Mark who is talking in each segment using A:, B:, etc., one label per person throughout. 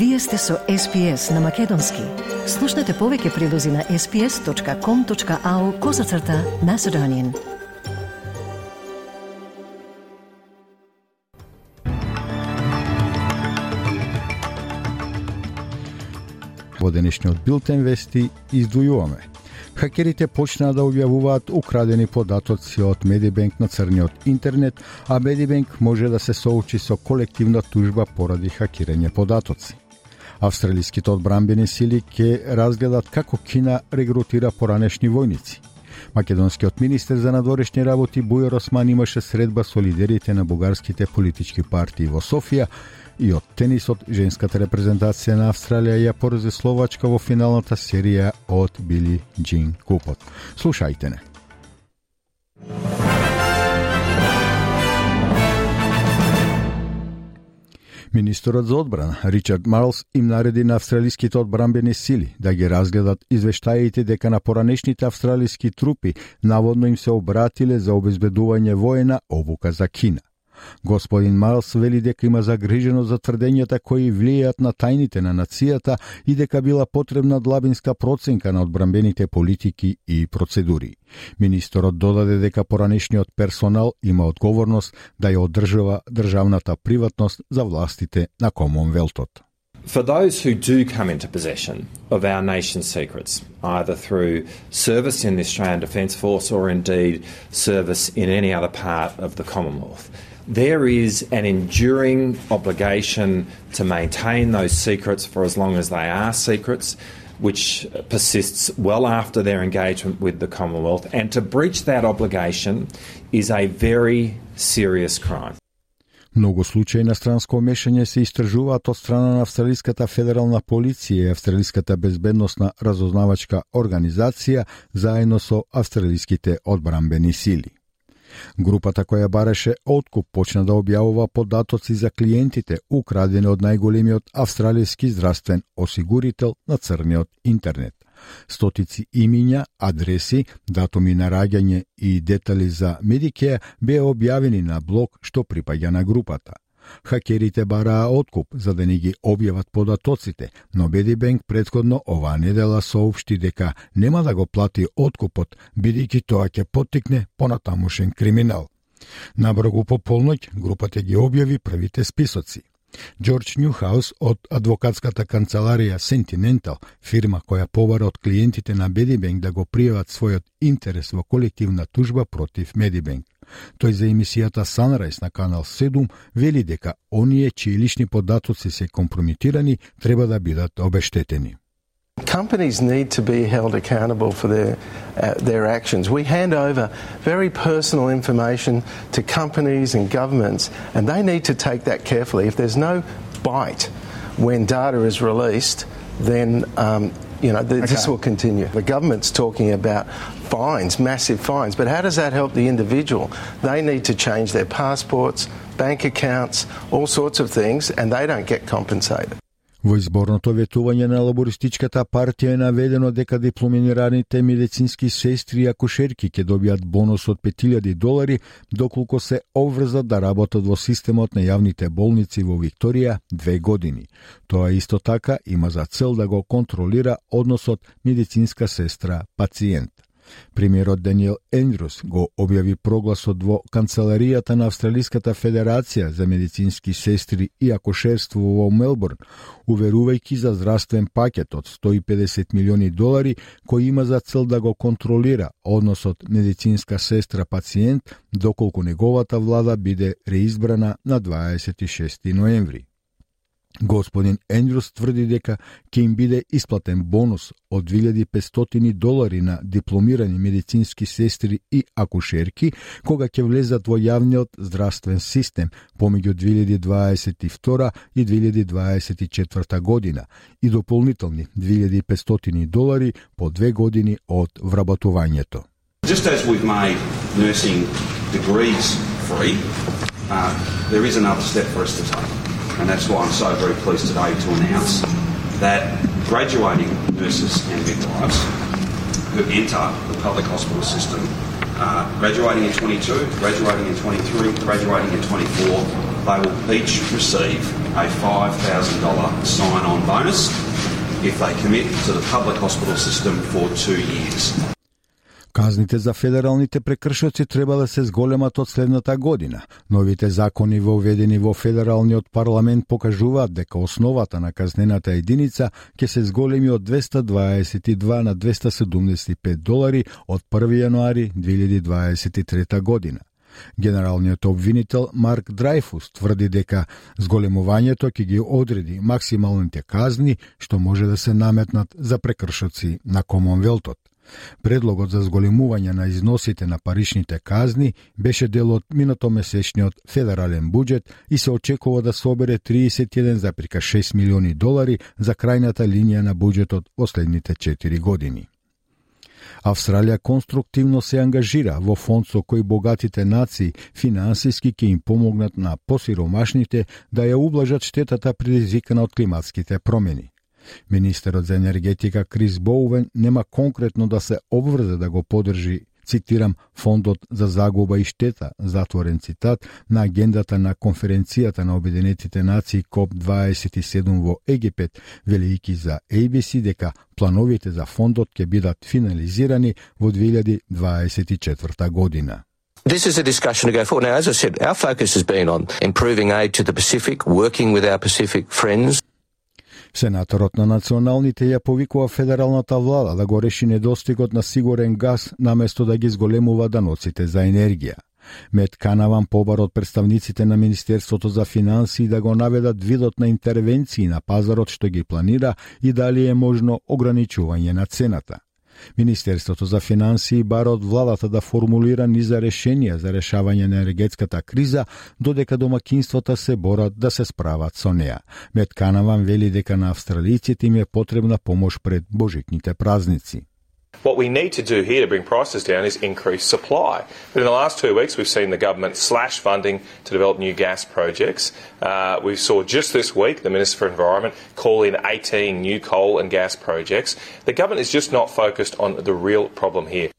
A: Вие сте со SPS на Македонски. Слушнете повеќе прилози на sps.com.au козацрта на Седонин.
B: Во денешниот билтен вести издвојуваме Хакерите почнаа да објавуваат украдени податоци од Медибенк на црниот интернет, а Медибенк може да се соучи со колективна тужба поради хакирање податоци. Австралиските одбранбени сили ќе разгледат како Кина регрутира поранешни војници. Македонскиот министер за надворешни работи Бујар Осман имаше средба со лидерите на бугарските политички партии во Софија И од тенисот, женската репрезентација на Австралија ја порази Словачка во финалната серија од Били Джин Купот. Слушајте не. Министерот за одбрана Ричард Марлс им нареди на австралиските одбранбени сили да ги разгледат извештаите дека на поранешните австралиски трупи наводно им се обратиле за обезбедување воена обука за Кина. Господин Марс вели дека има загриженост за тврдењата кои влијаат на тајните на нацијата и дека била потребна длабинска проценка на одбранбените политики и процедури. Министерот додаде дека поранешниот персонал има одговорност да ја одржува државната приватност за властите на Комонвелтот.
C: For those who do come into possession of our nation's secrets, either through service in the Australian Defence Force or indeed service in any other part of the Commonwealth, there is an enduring obligation to maintain those secrets for as long as they are secrets, which persists well after their engagement with the Commonwealth. And to breach that obligation is a very serious crime.
B: Многу случаи на странско мешање се истражуваат од страна на Австралиската федерална полиција и Австралиската безбедносна разузнавачка организација заедно со австралиските одбранбени сили. Групата која бараше откуп почна да објавува податоци за клиентите украдени од најголемиот австралиски здравствен осигурител на црниот интернет. Стотици имиња, адреси, датуми на раѓање и детали за Медикеја беа објавени на блог што припаѓа на групата. Хакерите бараа откуп за да не ги објават податоците, но Бедибенк предходно оваа недела соопшти дека нема да го плати откупот, бидејќи тоа ќе поттикне понатамушен криминал. Наброгу по полноќ групата ги објави првите списоци. Джордж Ньюхаус од адвокатската канцеларија Sentinental, фирма која побара од клиентите на Медибенк да го пријават својот интерес во колективна тужба против Медибенк. Тој за емисијата Sunrise на Канал 7 вели дека оние чии лични податоци се компрометирани треба да бидат обештетени.
D: Companies need to be held accountable for their uh, their actions. We hand over very personal information to companies and governments, and they need to take that carefully. If there's no bite when data is released, then um, you know okay. this will continue. The government's talking about fines, massive fines, but how does that help the individual? They need to change their passports, bank accounts, all sorts of things, and they don't get compensated.
B: Во изборното ветување на лабористичката партија е наведено дека дипломинираните медицински сестри и акушерки ќе добијат бонус од 5000 долари доколку се обврзат да работат во системот на јавните болници во Викторија две години. Тоа исто така има за цел да го контролира односот медицинска сестра-пациент пациент. Премиерот Даниел Ендрус го објави прогласот во Канцеларијата на Австралиската Федерација за медицински сестри и акушерство во Мелбурн, уверувајќи за здравствен пакет од 150 милиони долари кој има за цел да го контролира односот медицинска сестра пациент доколку неговата влада биде реизбрана на 26 ноември. Господин Ендрус тврди дека ќе им биде исплатен бонус од 2500 долари на дипломирани медицински сестри и акушерки кога ќе влезат во јавниот здравствен систем помеѓу 2022 и 2024 година и дополнителни 2500 долари по две години од вработувањето.
E: Just as we've made nursing degrees free, uh, there is another step for us to take. And that's why I'm so very pleased today to announce that graduating nurses and midwives who enter the public hospital system, uh, graduating in 22, graduating in 23, graduating in 24, they will each receive a $5,000 sign-on bonus if they commit to the public hospital system for two years.
B: Казните за федералните прекршоци треба да се зголемат од следната година. Новите закони воведени во федералниот парламент покажуваат дека основата на казнената единица ќе се зголеми од 222 на 275 долари од 1 јануари 2023 година. Генералниот обвинител Марк Драйфус тврди дека зголемувањето ќе ги одреди максималните казни што може да се наметнат за прекршоци на Комонвелтот. Предлогот за зголемување на износите на паричните казни беше дел од минатомесечниот федерален буџет и се очекува да собере 31,6 милиони долари за крајната линија на буџетот во следните 4 години. Австралија конструктивно се ангажира во фонд со кој богатите нации финансиски ќе им помогнат на посиромашните да ја ублажат штетата предизвикана од климатските промени. Министерот за енергетика Крис Боувен нема конкретно да се обврзе да го подржи цитирам, Фондот за загуба и штета, затворен цитат, на агендата на конференцијата на Обединетите нации КОП-27 во Египет, велики за ABC дека плановите за фондот ќе бидат финализирани во 2024 година.
F: This is a discussion to go forward. Now, as I said, our focus has been on improving aid to the Pacific, working with our Pacific friends.
B: Сенаторот на националните ја повикува федералната влада да го реши недостигот на сигурен газ наместо да ги зголемува даноците за енергија. Мет Канаван побар од представниците на Министерството за финансии да го наведат видот на интервенции на пазарот што ги планира и дали е можно ограничување на цената. Министерството за финансии бара од владата да формулира низа решенија за решавање на енергетската криза, додека домакинствата се борат да се справат со неа. Мет Канаван вели дека на австралијците им е потребна помош пред божитните празници.
G: What we need to do here to bring prices down is increase supply. But in the last two weeks, we've seen the government slash funding to develop new gas projects. Uh, we saw just this week the Minister for Environment call in 18 new coal and gas projects. The government is just not focused on the real problem here.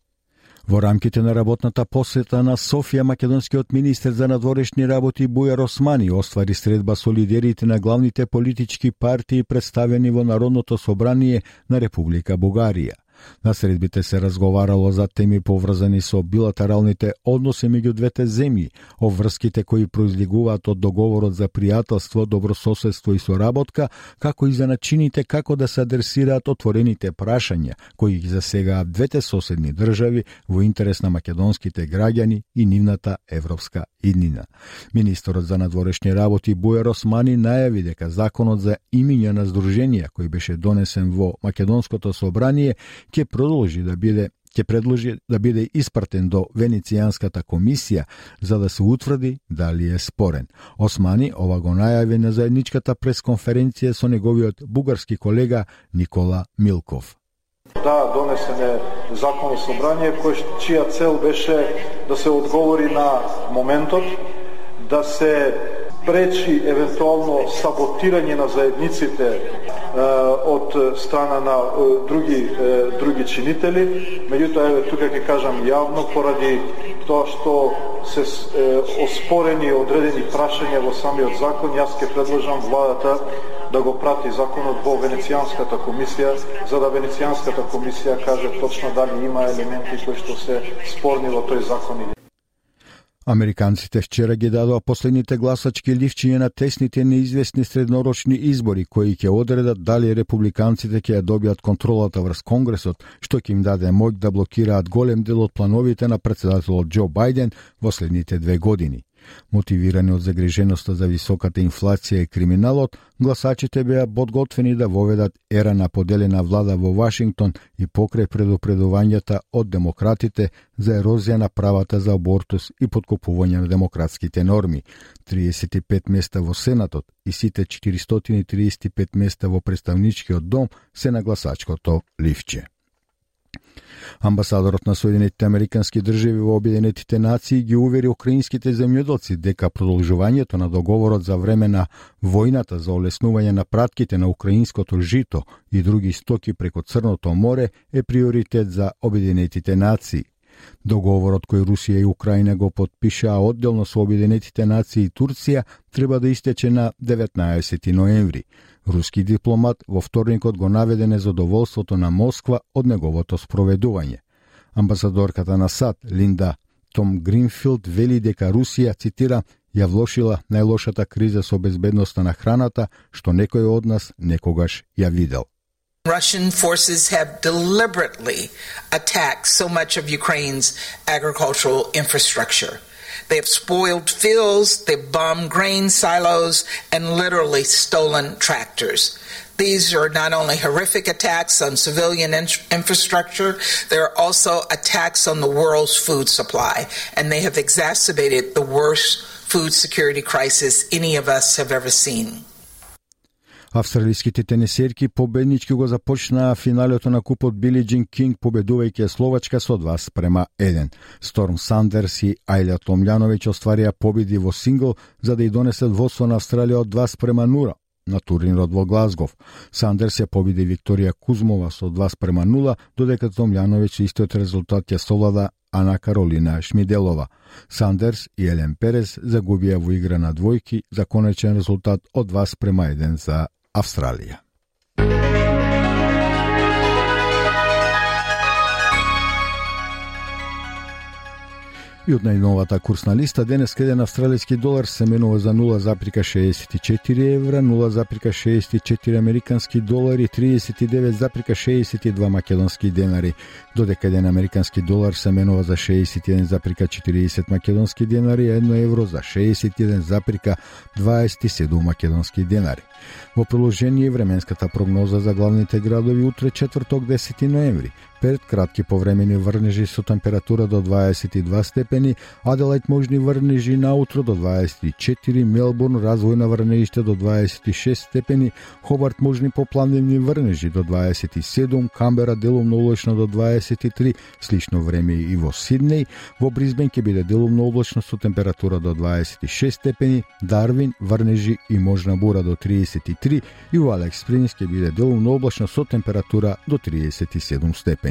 B: Во рамките на работната посета на Софија, македонскиот министер за надворешни работи Бујар Османи оствари средба со лидерите на главните политички партии представени во Народното собрание на Република Бугарија. На средбите се разговарало за теми поврзани со билатералните односи меѓу двете земји, врските кои произлегуваат од договорот за пријателство, добрососедство и соработка, како и за начините како да се адресираат отворените прашања кои ги засегаат двете соседни држави во интерес на македонските граѓани и нивната европска иднина. Министерот за надворешни работи Буер Османи најави дека законот за имиња на здруженија кој беше донесен во Македонското собрание ќе продолжи да биде ќе предложи да биде испратен до Венецијанската комисија за да се утврди дали е спорен. Османи ова го најави на заедничката пресконференција со неговиот бугарски колега Никола Милков.
H: Да, донесен е закон собрание кој чија цел беше да се одговори на моментот, да се пречи евентуално саботирање на заедниците од страна на други други чинители, меѓутоа еве тука ќе кажам јавно поради тоа што се оспорени одредени прашања во самиот закон, јас ќе предложам владата да го прати законот во Венецијанската комисија, за да Венецијанската комисија каже точно дали има елементи кои што се спорни во тој закон или
B: Американците вчера ги дадоа последните гласачки ливчиња на тесните неизвестни среднорочни избори кои ќе одредат дали републиканците ќе ја добијат контролата врз Конгресот, што ќе им даде моќ да блокираат голем дел од плановите на председателот Џо Бајден во следните две години. Мотивирани од загриженоста за високата инфлација и криминалот, гласачите беа подготвени да воведат ера на поделена влада во Вашингтон и покрај предупредувањата од демократите за ерозија на правата за абортус и подкопување на демократските норми. 35 места во Сенатот и сите 435 места во представничкиот дом се на гласачкото ливче. Амбасадорот на Соединетите Американски држави во Обединетите нации ги увери украинските земјоделци дека продолжувањето на договорот за време на војната за олеснување на пратките на украинското жито и други стоки преко Црното море е приоритет за Обединетите нации. Договорот кој Русија и Украина го подпишаа одделно со Обединетите нации и Турција треба да истече на 19 ноември. Руски дипломат во вторникот го наведе незадоволството на Москва од неговото спроведување. Амбасадорката на САД Линда Том Гринфилд вели дека Русија, цитира, ја влошила најлошата криза со безбедноста на храната, што некој од нас некогаш ја видел.
I: Russian forces have deliberately attacked so much of Ukraine's agricultural infrastructure. They have spoiled fields, they've bombed grain silos, and literally stolen tractors. These are not only horrific attacks on civilian in- infrastructure, they're also attacks on the world's food supply, and they have exacerbated the worst food security crisis any of us have ever seen.
B: Австралиските тенисерки победнички го започнаа финалето на купот Били Джин Кинг победувајќи Словачка со 2 спрема 1. Сторм Сандерс и Ајля Томљановиќ остварија победи во сингл за да ја донесат водство на Австралија од 2 спрема 0 на турнирот во Глазгов. Сандерс ја победи Викторија Кузмова со 2 спрема 0, додека Томљановиќ истиот резултат ја совлада Ана Каролина Шмиделова. Сандерс и Елен Перес загубија во игра на двојки за конечен резултат од 2 спрема 1 за Австралија. И од најновата курсна листа денес еден австралијски долар се менува за 0,64 евра, 0,64 американски долари, 39,62 македонски денари, додека еден американски долар се менува за 61,40 македонски денари, 1 евро за 61,27 македонски денари. Во приложение временската прогноза за главните градови утре четврток 10 ноември. Перт кратки повремени врнежи со температура до 22 степени, Аделајт можни врнежи наутро до 24, Мелбурн развојна врнежите до 26 степени, Хобарт можни попланивни врнежи до 27, Камбера делумно облачно до 23, слично време и во Сиднеј, во Бризбен ќе биде делумно облачно со температура до 26 степени, Дарвин врнежи и можна бура до 33 и во Алекс Принс ќе биде делумно облачно со температура до 37 степени.